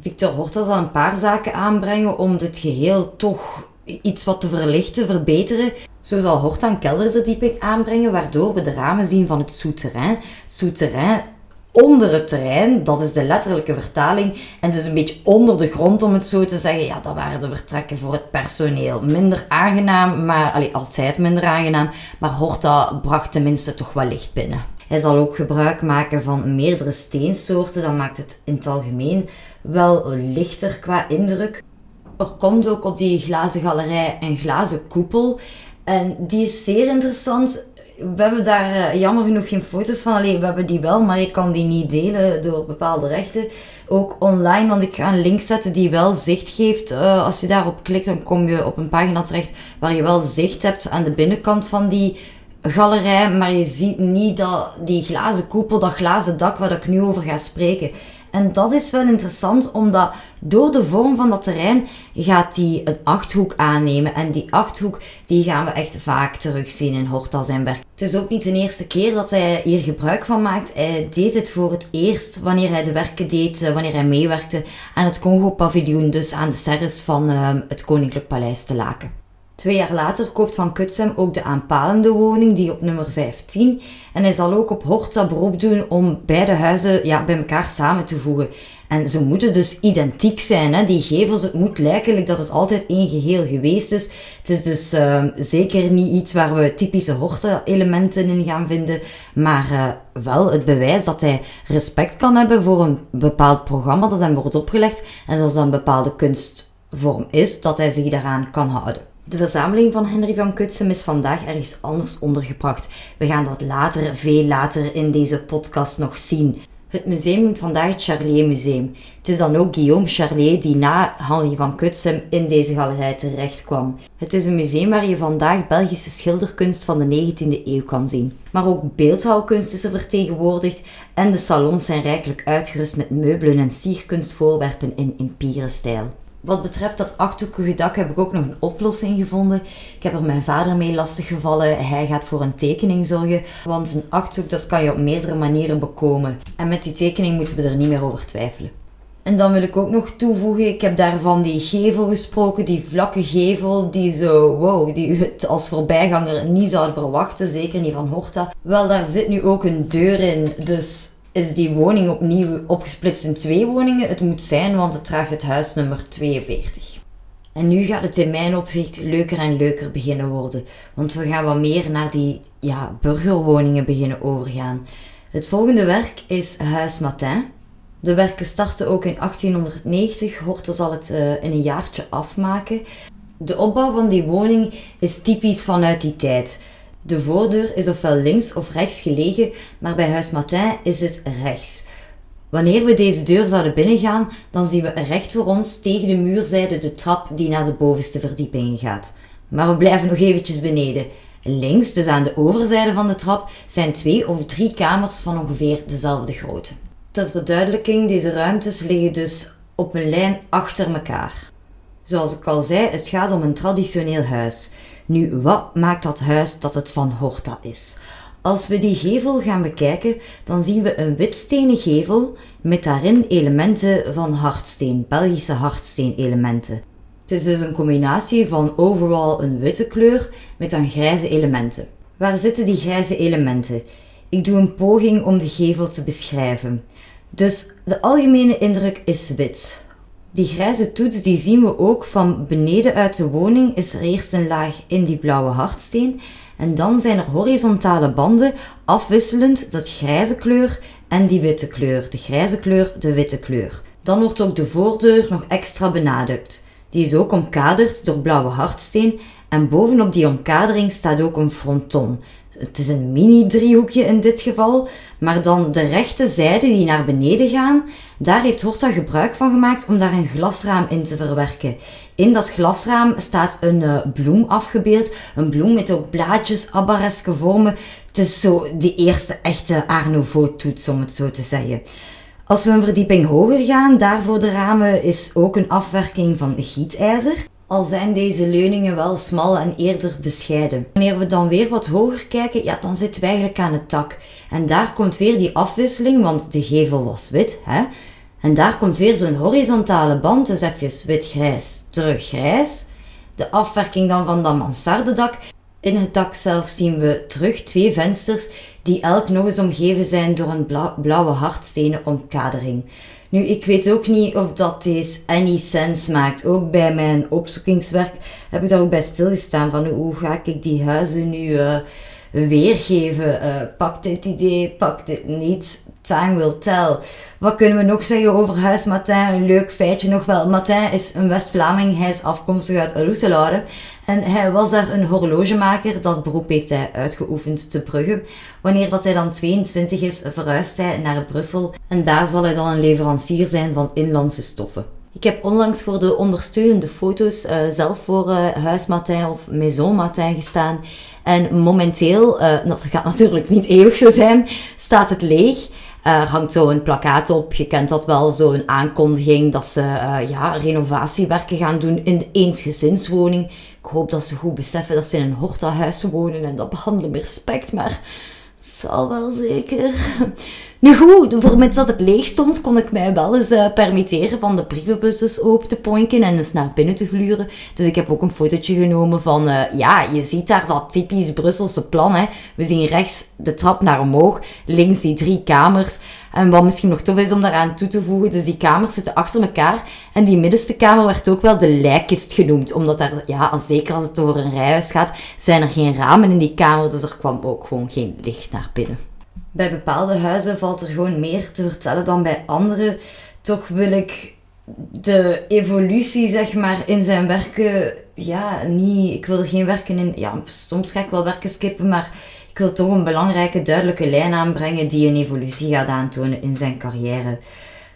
[SPEAKER 1] Victor Horta zal een paar zaken aanbrengen om dit geheel toch iets wat te verlichten, verbeteren. Zo zal Horta een kelderverdieping aanbrengen, waardoor we de ramen zien van het souterrain. Souterrain onder het terrein, dat is de letterlijke vertaling. En dus een beetje onder de grond, om het zo te zeggen. Ja, dat waren de vertrekken voor het personeel. Minder aangenaam, maar allee, altijd minder aangenaam. Maar Horta bracht tenminste toch wel licht binnen. Hij zal ook gebruik maken van meerdere steensoorten. Dat maakt het in het algemeen wel lichter qua indruk. Er komt ook op die glazen galerij een glazen koepel. En die is zeer interessant. We hebben daar eh, jammer genoeg geen foto's van. Alleen we hebben die wel, maar ik kan die niet delen door bepaalde rechten. Ook online, want ik ga een link zetten die wel zicht geeft. Uh, als je daarop klikt, dan kom je op een pagina terecht waar je wel zicht hebt aan de binnenkant van die galerij. Maar je ziet niet dat die glazen koepel, dat glazen dak waar ik nu over ga spreken. En dat is wel interessant, omdat door de vorm van dat terrein gaat die een achthoek aannemen. En die achthoek die gaan we echt vaak terugzien in Horta werk. Het is ook niet de eerste keer dat hij hier gebruik van maakt. Hij deed het voor het eerst wanneer hij de werken deed, eh, wanneer hij meewerkte aan het Congo-paviljoen, dus aan de serres van uh, het Koninklijk Paleis te Laken. Twee jaar later koopt Van Kutsem ook de aanpalende woning, die op nummer 15. En hij zal ook op Horta beroep doen om beide huizen ja, bij elkaar samen te voegen. En ze moeten dus identiek zijn. Hè? Die gevels, het moet lijken dat het altijd één geheel geweest is. Het is dus uh, zeker niet iets waar we typische Horta-elementen in gaan vinden. Maar uh, wel het bewijs dat hij respect kan hebben voor een bepaald programma dat hem wordt opgelegd. En dat dat een bepaalde kunstvorm is, dat hij zich daaraan kan houden. De verzameling van Henry van Kutsem is vandaag ergens anders ondergebracht. We gaan dat later, veel later in deze podcast nog zien. Het museum noemt vandaag het Charlier Museum. Het is dan ook Guillaume Charlier die na Henri van Kutsem in deze galerij terecht kwam. Het is een museum waar je vandaag Belgische schilderkunst van de 19e eeuw kan zien. Maar ook beeldhouwkunst is er vertegenwoordigd en de salons zijn rijkelijk uitgerust met meubelen en sierkunstvoorwerpen in empire-stijl. Wat betreft dat achthoekige dak heb ik ook nog een oplossing gevonden. Ik heb er mijn vader mee lastiggevallen. Hij gaat voor een tekening zorgen. Want een achthoek, dat kan je op meerdere manieren bekomen. En met die tekening moeten we er niet meer over twijfelen. En dan wil ik ook nog toevoegen, ik heb daarvan die gevel gesproken, die vlakke gevel, die zo, wow, die u het als voorbijganger niet zou verwachten, zeker niet van Horta. Wel, daar zit nu ook een deur in, dus is die woning opnieuw opgesplitst in twee woningen. Het moet zijn, want het draagt het huisnummer 42. En nu gaat het in mijn opzicht leuker en leuker beginnen worden. Want we gaan wat meer naar die ja, burgerwoningen beginnen overgaan. Het volgende werk is Huis Matin. De werken starten ook in 1890. Horta zal het uh, in een jaartje afmaken. De opbouw van die woning is typisch vanuit die tijd. De voordeur is ofwel links of rechts gelegen, maar bij Huis Martin is het rechts. Wanneer we deze deur zouden binnengaan, dan zien we recht voor ons tegen de muurzijde de trap die naar de bovenste verdiepingen gaat. Maar we blijven nog eventjes beneden. Links, dus aan de overzijde van de trap, zijn twee of drie kamers van ongeveer dezelfde grootte. Ter verduidelijking, deze ruimtes liggen dus op een lijn achter elkaar. Zoals ik al zei, het gaat om een traditioneel huis. Nu, wat maakt dat huis dat het van Horta is? Als we die gevel gaan bekijken, dan zien we een witstenen gevel met daarin elementen van hardsteen, Belgische hardsteenelementen. Het is dus een combinatie van overal een witte kleur met dan grijze elementen. Waar zitten die grijze elementen? Ik doe een poging om de gevel te beschrijven. Dus de algemene indruk is wit. Die grijze toets die zien we ook van beneden uit de woning is er eerst een laag in die blauwe hardsteen en dan zijn er horizontale banden afwisselend dat grijze kleur en die witte kleur. De grijze kleur, de witte kleur. Dan wordt ook de voordeur nog extra benadrukt. Die is ook omkaderd door blauwe hardsteen en bovenop die omkadering staat ook een fronton. Het is een mini-driehoekje in dit geval, maar dan de rechte zijde die naar beneden gaan, daar heeft Horta gebruik van gemaakt om daar een glasraam in te verwerken. In dat glasraam staat een uh, bloem afgebeeld, een bloem met ook blaadjes, abareske vormen. Het is zo de eerste echte Art Nouveau-toets, om het zo te zeggen. Als we een verdieping hoger gaan, daar voor de ramen is ook een afwerking van gietijzer. Al zijn deze leuningen wel smal en eerder bescheiden. Wanneer we dan weer wat hoger kijken, ja, dan zitten we eigenlijk aan het dak. En daar komt weer die afwisseling, want de gevel was wit, hè. En daar komt weer zo'n horizontale band, dus even wit-grijs, terug grijs. De afwerking dan van dat mansardedak. In het dak zelf zien we terug twee vensters die elk nog eens omgeven zijn door een blauwe hardstenen omkadering. Nu, ik weet ook niet of dat deze any sense maakt. Ook bij mijn opzoekingswerk heb ik daar ook bij stilgestaan van hoe ga ik die huizen nu uh, weergeven. Uh, pakt dit idee, pakt dit niet. Time will tell. Wat kunnen we nog zeggen over Huis Martin? Een leuk feitje nog wel. Martin is een West-Vlaming. Hij is afkomstig uit Roeselare. En hij was daar een horlogemaker. Dat beroep heeft hij uitgeoefend te Brugge. Wanneer dat hij dan 22 is, verhuist hij naar Brussel. En daar zal hij dan een leverancier zijn van inlandse stoffen. Ik heb onlangs voor de ondersteunende foto's uh, zelf voor uh, Huis Martin of Maison Martin gestaan. En momenteel, uh, dat gaat natuurlijk niet eeuwig zo zijn, staat het leeg. Er hangt zo een plakkaat op, je kent dat wel, zo'n aankondiging dat ze ja, renovatiewerken gaan doen in de eensgezinswoning. Ik hoop dat ze goed beseffen dat ze in een hortahuis wonen en dat behandelen met respect, maar zal wel zeker. Nu goed, voor dat het leeg stond, kon ik mij wel eens uh, permitteren van de brievenbus dus open te poinken en dus naar binnen te gluren. Dus ik heb ook een fotootje genomen van, uh, ja, je ziet daar dat typisch Brusselse plan. Hè. We zien rechts de trap naar omhoog, links die drie kamers. En wat misschien nog tof is om daaraan toe te voegen, dus die kamers zitten achter elkaar. En die middenste kamer werd ook wel de lijkkist genoemd, omdat daar, ja, zeker als het over een rijhuis gaat, zijn er geen ramen in die kamer, dus er kwam ook gewoon geen licht naar binnen. Bij bepaalde huizen valt er gewoon meer te vertellen dan bij andere. Toch wil ik de evolutie, zeg maar, in zijn werken, ja, niet, ik wil er geen werken in, ja, soms ga ik wel werken skippen, maar ik wil toch een belangrijke, duidelijke lijn aanbrengen die een evolutie gaat aantonen in zijn carrière.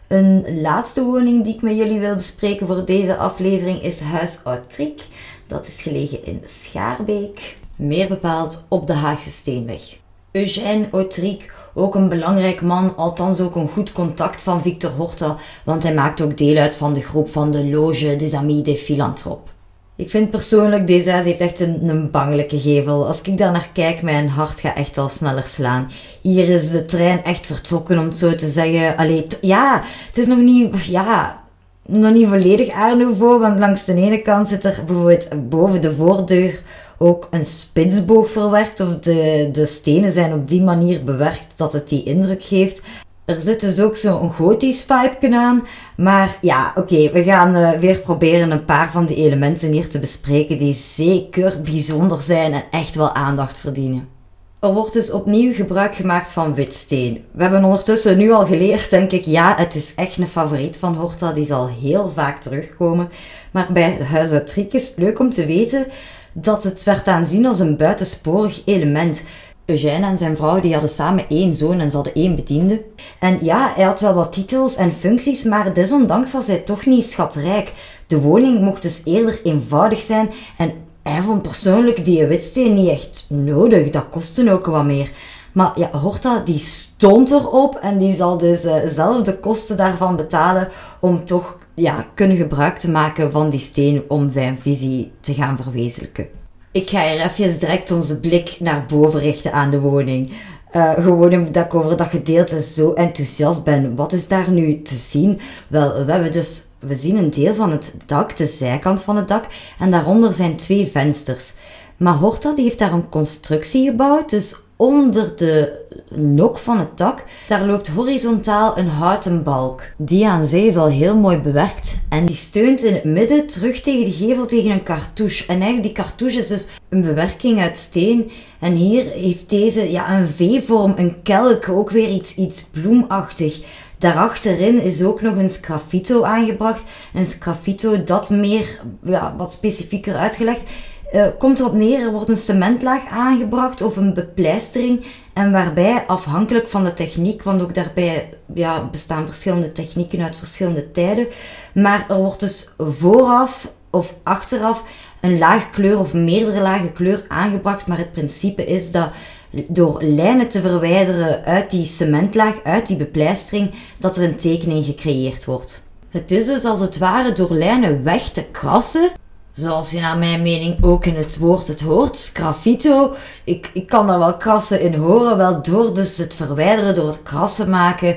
[SPEAKER 1] Een laatste woning die ik met jullie wil bespreken voor deze aflevering is Huis Outrik. Dat is gelegen in Schaarbeek, meer bepaald op de Haagse Steenweg. Eugène Autric, ook een belangrijk man, althans ook een goed contact van Victor Horta, want hij maakt ook deel uit van de groep van de Loge des Amis des Philanthropes. Ik vind persoonlijk, deze huis heeft echt een, een bangelijke gevel. Als ik daar naar kijk, mijn hart gaat echt al sneller slaan. Hier is de trein echt vertrokken, om het zo te zeggen. Allee, ja, het is nog niet, ja, nog niet volledig Art Nouveau, want langs de ene kant zit er bijvoorbeeld boven de voordeur ook een spitsboog verwerkt. Of de, de stenen zijn op die manier bewerkt dat het die indruk geeft. Er zit dus ook zo'n gotisch vibe aan. Maar ja, oké, we gaan uh, weer proberen een paar van die elementen hier te bespreken die zeker bijzonder zijn en echt wel aandacht verdienen. Er wordt dus opnieuw gebruik gemaakt van witsteen. We hebben ondertussen nu al geleerd, denk ik, ja, het is echt een favoriet van Horta, die zal heel vaak terugkomen. Maar bij Huis uit is het leuk om te weten dat het werd aanzien als een buitensporig element. Eugène en zijn vrouw die hadden samen één zoon en ze hadden één bediende. En ja, hij had wel wat titels en functies, maar desondanks was hij toch niet schatrijk. De woning mocht dus eerder eenvoudig zijn en hij vond persoonlijk die witsteen niet echt nodig. Dat kostte ook wat meer. Maar ja, Horta die stond erop en die zal dus uh, zelf de kosten daarvan betalen om toch ja, kunnen gebruik te maken van die steen om zijn visie te gaan verwezenlijken. Ik ga hier even direct onze blik naar boven richten aan de woning. Uh, gewoon omdat ik over dat gedeelte zo enthousiast ben. Wat is daar nu te zien? Wel, we hebben dus, we zien een deel van het dak, de zijkant van het dak, en daaronder zijn twee vensters. Maar Horta die heeft daar een constructie gebouwd, dus onder de nok van het dak, daar loopt horizontaal een houten balk. Die aan zee is al heel mooi bewerkt en die steunt in het midden terug tegen de gevel tegen een cartouche. En eigenlijk die cartouche is dus een bewerking uit steen. En hier heeft deze ja, een V-vorm, een kelk, ook weer iets, iets bloemachtig. Daarachterin is ook nog een sgraffito aangebracht. Een sgraffito dat meer, ja, wat specifieker uitgelegd, uh, komt erop neer, er wordt een cementlaag aangebracht of een bepleistering. En waarbij, afhankelijk van de techniek, want ook daarbij ja, bestaan verschillende technieken uit verschillende tijden. Maar er wordt dus vooraf of achteraf een laag kleur of meerdere lagen kleur aangebracht. Maar het principe is dat door lijnen te verwijderen uit die cementlaag, uit die bepleistering, dat er een tekening gecreëerd wordt. Het is dus als het ware door lijnen weg te krassen, Zoals je naar mijn mening ook in het woord het hoort, sgraffito. Ik, ik kan daar wel krassen in horen. Wel door dus het verwijderen, door het krassen maken,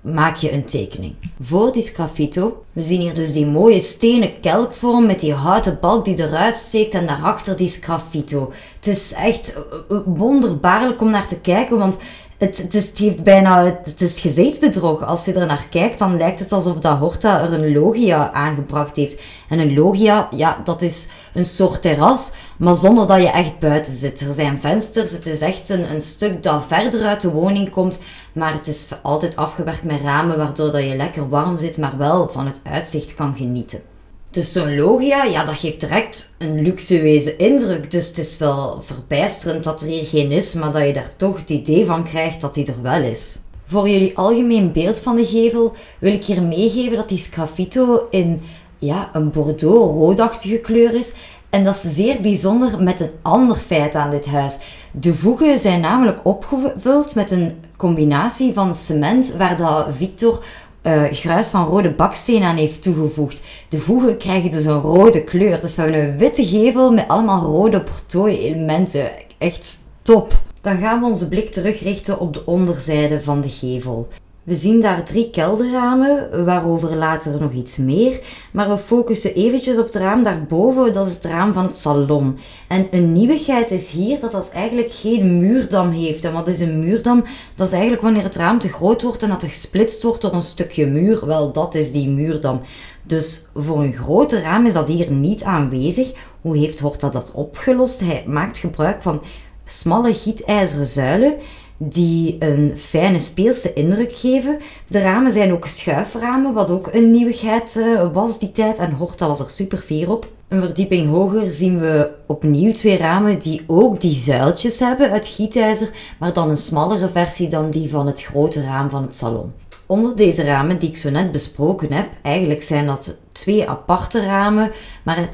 [SPEAKER 1] maak je een tekening. Voor die sgraffito, we zien hier dus die mooie stenen kelkvorm met die houten balk die eruit steekt en daarachter die sgraffito. Het is echt eh, eh, wonderbaarlijk om naar te kijken, want het, het, is, het, heeft bijna, het, is gezichtsbedrog. Als je er naar kijkt, dan lijkt het alsof dat Horta er een logia aangebracht heeft. En een logia, ja, dat is een soort terras, maar zonder dat je echt buiten zit. Er zijn vensters, het is echt een, een stuk dat verder uit de woning komt, maar het is altijd afgewerkt met ramen, waardoor dat je lekker warm zit, maar wel van het uitzicht kan genieten. Dus zo'n logia, ja, dat geeft direct een luxueuze indruk. Dus het is wel verbijsterend dat er hier geen is, maar dat je daar toch het idee van krijgt dat die er wel is. Voor jullie algemeen beeld van de gevel wil ik hier meegeven dat die sgraffito in ja, een bordeaux-roodachtige kleur is. En dat is zeer bijzonder met een ander feit aan dit huis. De voegen zijn namelijk opgevuld met een combinatie van cement waar dat Victor uh, gruis van rode baksteen aan heeft toegevoegd. De voegen krijgen dus een rode kleur. Dus we hebben een witte gevel met allemaal rode portooi elementen. Echt top. Dan gaan we onze blik terugrichten op de onderzijde van de gevel. We zien daar drie kelderramen, waarover later nog iets meer. Maar we focussen eventjes op het raam daarboven, dat is het raam van het salon. En een nieuwigheid is hier dat dat eigenlijk geen muurdam heeft. En wat is een muurdam? Dat is eigenlijk wanneer het raam te groot wordt en dat er gesplitst wordt door een stukje muur. Wel, dat is die muurdam. Dus voor een grote raam is dat hier niet aanwezig. Hoe heeft Horta dat opgelost? Hij maakt gebruik van smalle gietijzeren zuilen die een fijne speelse indruk geven. De ramen zijn ook schuiframen, wat ook een nieuwigheid uh, was die tijd. En Horta was er super fier op. Een verdieping hoger zien we opnieuw twee ramen die ook die zuiltjes hebben uit gietijzer, maar dan een smallere versie dan die van het grote raam van het salon. Onder deze ramen die ik zo net besproken heb, eigenlijk zijn dat twee aparte ramen, maar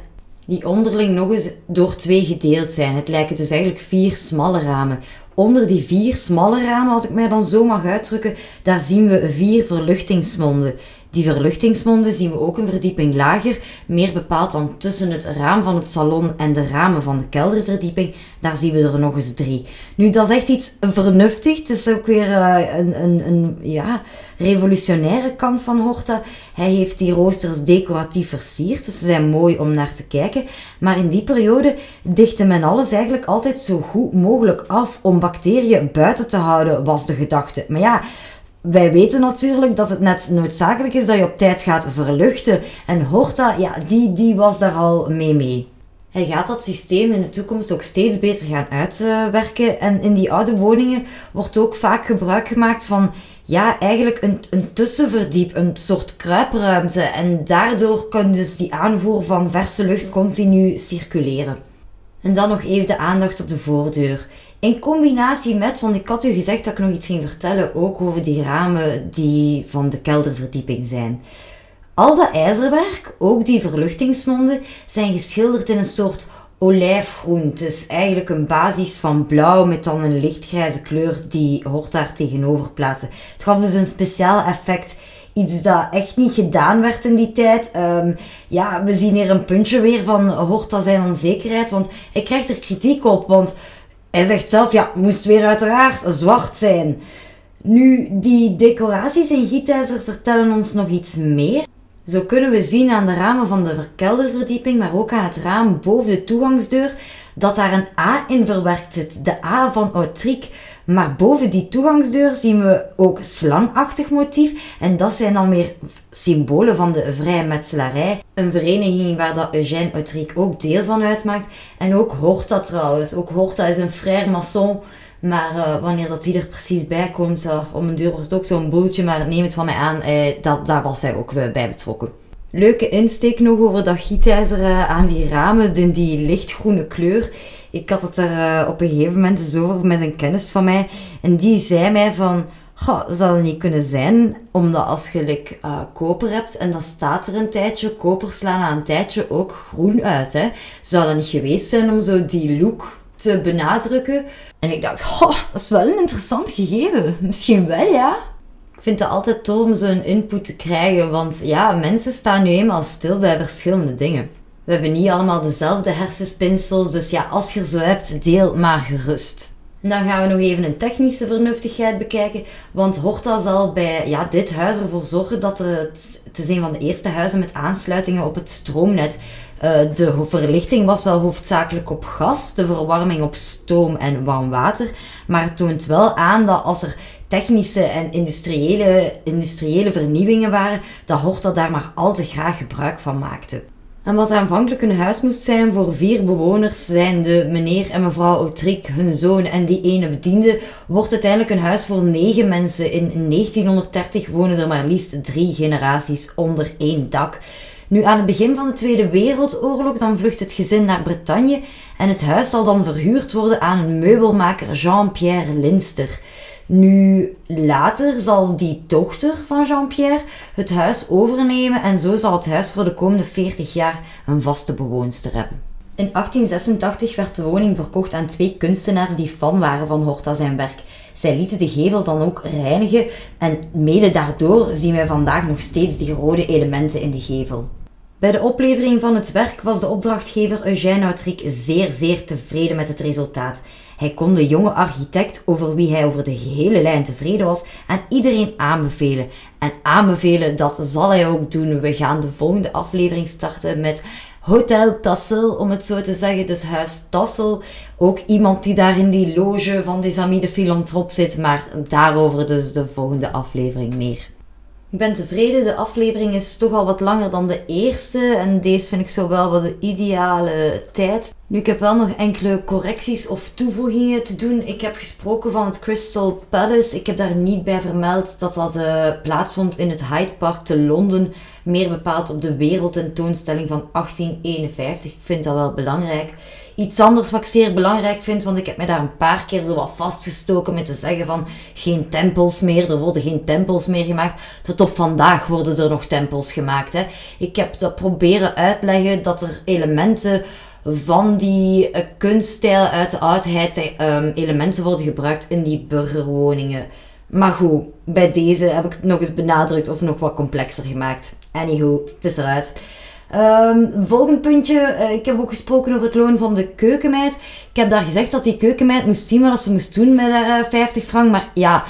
[SPEAKER 1] die onderling nog eens door twee gedeeld zijn. Het lijken dus eigenlijk vier smalle ramen. Onder die vier smalle ramen, als ik mij dan zo mag uitdrukken, daar zien we vier verluchtingsmonden. Die verluchtingsmonden zien we ook een verdieping lager, meer bepaald dan tussen het raam van het salon en de ramen van de kelderverdieping. Daar zien we er nog eens drie. Nu, dat is echt iets vernuftig. Het is ook weer uh, een, een, een ja, revolutionaire kant van Horta. Hij heeft die roosters decoratief versierd, dus ze zijn mooi om naar te kijken. Maar in die periode dichtte men alles eigenlijk altijd zo goed mogelijk af om bacteriën buiten te houden, was de gedachte. Maar ja, wij weten natuurlijk dat het net noodzakelijk is dat je op tijd gaat verluchten. En Horta, ja, die, die was daar al mee mee. Hij gaat dat systeem in de toekomst ook steeds beter gaan uitwerken. En in die oude woningen wordt ook vaak gebruik gemaakt van ja, eigenlijk een, een tussenverdiep, een soort kruipruimte. En daardoor kan dus die aanvoer van verse lucht continu circuleren. En dan nog even de aandacht op de voordeur. In combinatie met, want ik had u gezegd dat ik nog iets ging vertellen, ook over die ramen die van de kelderverdieping zijn. Al dat ijzerwerk, ook die verluchtingsmonden, zijn geschilderd in een soort olijfgroen. Het is eigenlijk een basis van blauw met dan een lichtgrijze kleur die hoort daar tegenover plaatsen. Het gaf dus een speciaal effect. Iets dat echt niet gedaan werd in die tijd. Ehm, ja, we zien hier een puntje weer van Horta zijn onzekerheid. Want hij krijgt er kritiek op. Want hij zegt zelf, ja, moest weer uiteraard zwart zijn. Nu, die decoraties in gietijzer vertellen ons nog iets meer. Zo kunnen we zien aan de ramen van de kelderverdieping, maar ook aan het raam boven de toegangsdeur, dat daar een A in verwerkt zit. De A van Autriek. Maar boven die toegangsdeur zien we ook slangachtig motief. En dat zijn dan weer symbolen van de vrije metselarij. Een vereniging waar dat Eugène Autriek ook deel van uitmaakt. En ook Horta trouwens. Ook Horta is een frère maçon. Maar uh, wanneer dat die er precies bij komt, uh, om een deur wordt ook zo'n boeltje, maar neem het van mij aan, uh, dat, daar was zij ook bij betrokken. Leuke insteek nog over dat gietijzer aan die ramen, die lichtgroene kleur. Ik had het er op een gegeven moment eens over met een kennis van mij. En die zei mij van, Goh, zou dat niet kunnen zijn, omdat als je like, koper hebt en dat staat er een tijdje, koper slaan na een tijdje ook groen uit. Hè? Zou dat niet geweest zijn om zo die look te benadrukken. En ik dacht, oh, dat is wel een interessant gegeven. Misschien wel, ja. Ik vind het altijd tof om zo'n input te krijgen, want ja, mensen staan nu eenmaal stil bij verschillende dingen. We hebben niet allemaal dezelfde hersenspinsels, dus ja, als je er zo hebt, deel maar gerust. Dan gaan we nog even een technische vernuftigheid bekijken, want Horta zal bij ja, dit huis ervoor zorgen dat het, het is een van de eerste huizen met aansluitingen op het stroomnet. Uh, de verlichting was wel hoofdzakelijk op gas, de verwarming op stoom en warm water. Maar het toont wel aan dat als er technische en industriële, industriële vernieuwingen waren, dat Horta daar maar al te graag gebruik van maakte. En wat aanvankelijk een huis moest zijn voor vier bewoners, zijn de meneer en mevrouw Autriek, hun zoon en die ene bediende, wordt uiteindelijk een huis voor negen mensen. In 1930 wonen er maar liefst drie generaties onder één dak. Nu, aan het begin van de Tweede Wereldoorlog, dan vlucht het gezin naar Bretagne en het huis zal dan verhuurd worden aan een meubelmaker Jean-Pierre Linster. Nu, later zal die dochter van Jean-Pierre het huis overnemen en zo zal het huis voor de komende 40 jaar een vaste bewoonster hebben. In 1886 werd de woning verkocht aan twee kunstenaars die fan waren van Horta zijn werk. Zij lieten de gevel dan ook reinigen en mede daardoor zien wij vandaag nog steeds die rode elementen in de gevel. Bij de oplevering van het werk was de opdrachtgever Eugène Autric zeer zeer tevreden met het resultaat. Hij kon de jonge architect, over wie hij over de gehele lijn tevreden was, aan iedereen aanbevelen. En aanbevelen, dat zal hij ook doen. We gaan de volgende aflevering starten met Hotel Tassel, om het zo te zeggen. Dus Huis Tassel. Ook iemand die daar in die loge van des Amis zit. Maar daarover dus de volgende aflevering meer. Ik ben tevreden. De aflevering is toch al wat langer dan de eerste. En deze vind ik zo wel wat de ideale tijd. Nu, ik heb wel nog enkele correcties of toevoegingen te doen. Ik heb gesproken van het Crystal Palace. Ik heb daar niet bij vermeld dat dat uh, plaatsvond in het Hyde Park te Londen. Meer bepaald op de wereldtentoonstelling van 1851. Ik vind dat wel belangrijk. Iets anders wat ik zeer belangrijk vind, want ik heb mij daar een paar keer zo wat vastgestoken met te zeggen van geen tempels meer, er worden geen tempels meer gemaakt. Tot op vandaag worden er nog tempels gemaakt. Hè. Ik heb dat proberen uitleggen dat er elementen van die uh, kunststijl uit de oudheid, um, elementen worden gebruikt in die burgerwoningen. Maar goed, bij deze heb ik het nog eens benadrukt of nog wat complexer gemaakt. Anywho, het is eruit. Um, volgend puntje, uh, ik heb ook gesproken over het loon van de keukenmeid. Ik heb daar gezegd dat die keukenmeid moest zien wat ze moest doen met haar uh, 50 frank. Maar ja,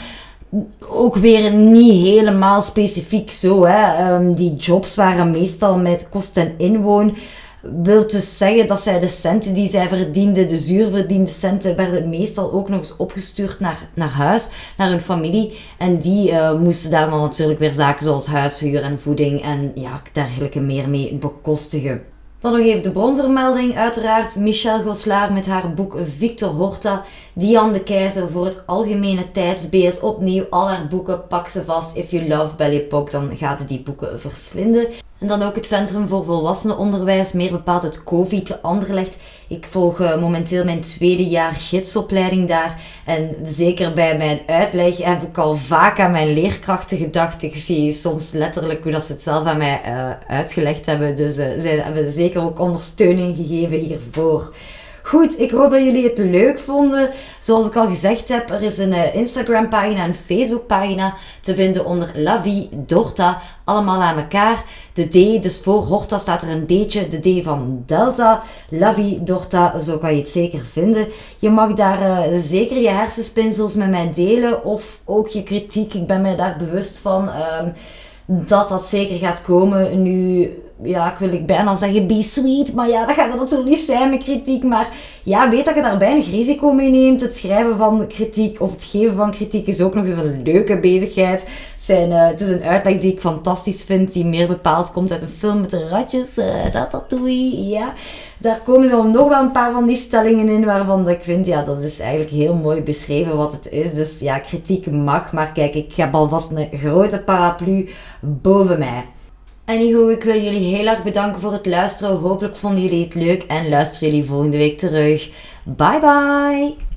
[SPEAKER 1] ook weer niet helemaal specifiek zo. Hè. Um, die jobs waren meestal met kost en inwoon wil dus zeggen dat zij de centen die zij verdiende, de zuur verdiende centen, werden meestal ook nog eens opgestuurd naar, naar huis, naar hun familie. En die uh, moesten daar dan natuurlijk weer zaken zoals huishuur en voeding en ja, dergelijke meer mee bekostigen. Dan nog even de bronvermelding, uiteraard. Michelle Goslaar met haar boek Victor Horta. Diane de Keizer voor het algemene tijdsbeeld. Opnieuw al haar boeken, pak ze vast. If you love Belle Époque, dan gaat die boeken verslinden. En dan ook het Centrum voor Volwassenenonderwijs, meer bepaald het COVID te Anderlecht. Ik volg uh, momenteel mijn tweede jaar gidsopleiding daar. En zeker bij mijn uitleg heb ik al vaak aan mijn leerkrachten gedacht. Ik zie soms letterlijk hoe dat ze het zelf aan mij uh, uitgelegd hebben. Dus uh, zij hebben zeker ook ondersteuning gegeven hiervoor. Goed, ik hoop dat jullie het leuk vonden. Zoals ik al gezegd heb, er is een uh, Instagram pagina en Facebook pagina te vinden onder La Vie Dorta. Allemaal aan elkaar. De D, dus voor Horta staat er een D'tje. De D van Delta. La Vie Dorta, zo kan je het zeker vinden. Je mag daar uh, zeker je hersenspinsels met mij delen. Of ook je kritiek. Ik ben mij daar bewust van. Um, dat dat zeker gaat komen. Nu, ja, ik wil ik bijna zeggen be sweet, maar ja, dat gaat er natuurlijk niet zijn met kritiek. Maar ja, weet dat je daar weinig risico mee neemt. Het schrijven van kritiek of het geven van kritiek is ook nog eens een leuke bezigheid. Zijn, uh, het is een uitleg die ik fantastisch vind, die meer bepaald komt uit een film met de ratjes, uh, Ratatouille, ja. Daar komen zo nog wel een paar van die stellingen in waarvan ik vind, ja, dat is eigenlijk heel mooi beschreven wat het is. Dus ja, kritiek mag, maar kijk, ik heb alvast een grote paraplu boven mij. Anyhow, ik wil jullie heel erg bedanken voor het luisteren. Hopelijk vonden jullie het leuk en luisteren jullie volgende week terug. Bye bye!